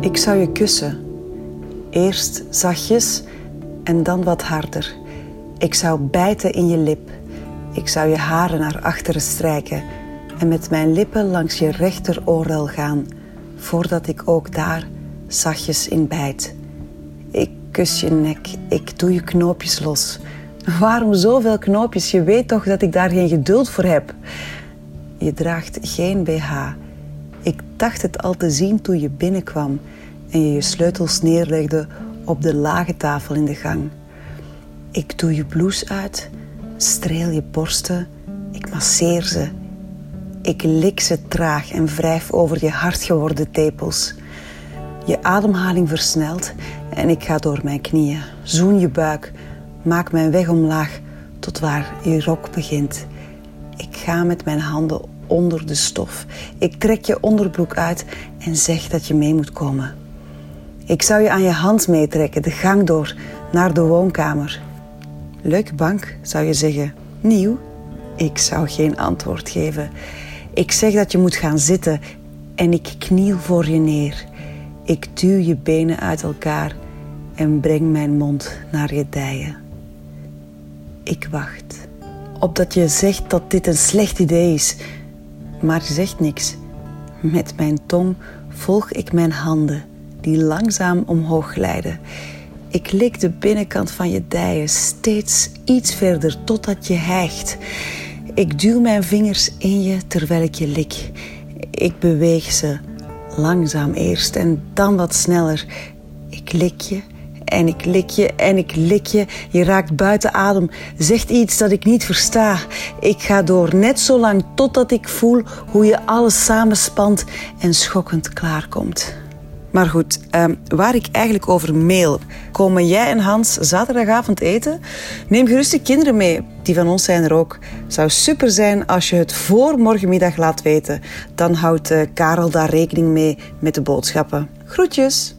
Ik zou je kussen. Eerst zachtjes en dan wat harder. Ik zou bijten in je lip. Ik zou je haren naar achteren strijken en met mijn lippen langs je rechteroorlel gaan, voordat ik ook daar zachtjes in bijt. Ik kus je nek, ik doe je knoopjes los. Waarom zoveel knoopjes? Je weet toch dat ik daar geen geduld voor heb. Je draagt geen BH. Ik dacht het al te zien toen je binnenkwam en je je sleutels neerlegde op de lage tafel in de gang. Ik doe je blouse uit, streel je borsten, ik masseer ze. Ik lik ze traag en wrijf over je hard geworden tepels. Je ademhaling versnelt en ik ga door mijn knieën. Zoen je buik, maak mijn weg omlaag tot waar je rok begint. Ik ga met mijn handen onder de stof. Ik trek je onderbroek uit en zeg dat je mee moet komen. Ik zou je aan je hand meetrekken, de gang door, naar de woonkamer. Leuke bank, zou je zeggen. Nieuw? Ik zou geen antwoord geven. Ik zeg dat je moet gaan zitten en ik kniel voor je neer. Ik duw je benen uit elkaar en breng mijn mond naar je dijen. Ik wacht. Opdat je zegt dat dit een slecht idee is. Maar zegt niks. Met mijn tong volg ik mijn handen, die langzaam omhoog glijden. Ik lik de binnenkant van je dijen steeds iets verder totdat je hijgt. Ik duw mijn vingers in je terwijl ik je lik. Ik beweeg ze langzaam eerst en dan wat sneller. Ik lik je en ik lik je en ik lik je. Je raakt buiten adem, zegt iets dat ik niet versta. Ik ga door net zo lang totdat ik voel hoe je alles samenspant en schokkend klaarkomt. Maar goed, ehm, waar ik eigenlijk over mail. Komen jij en Hans zaterdagavond eten? Neem gerust de kinderen mee. Die van ons zijn er ook. Zou super zijn als je het voor morgenmiddag laat weten. Dan houdt uh, Karel daar rekening mee met de boodschappen. Groetjes!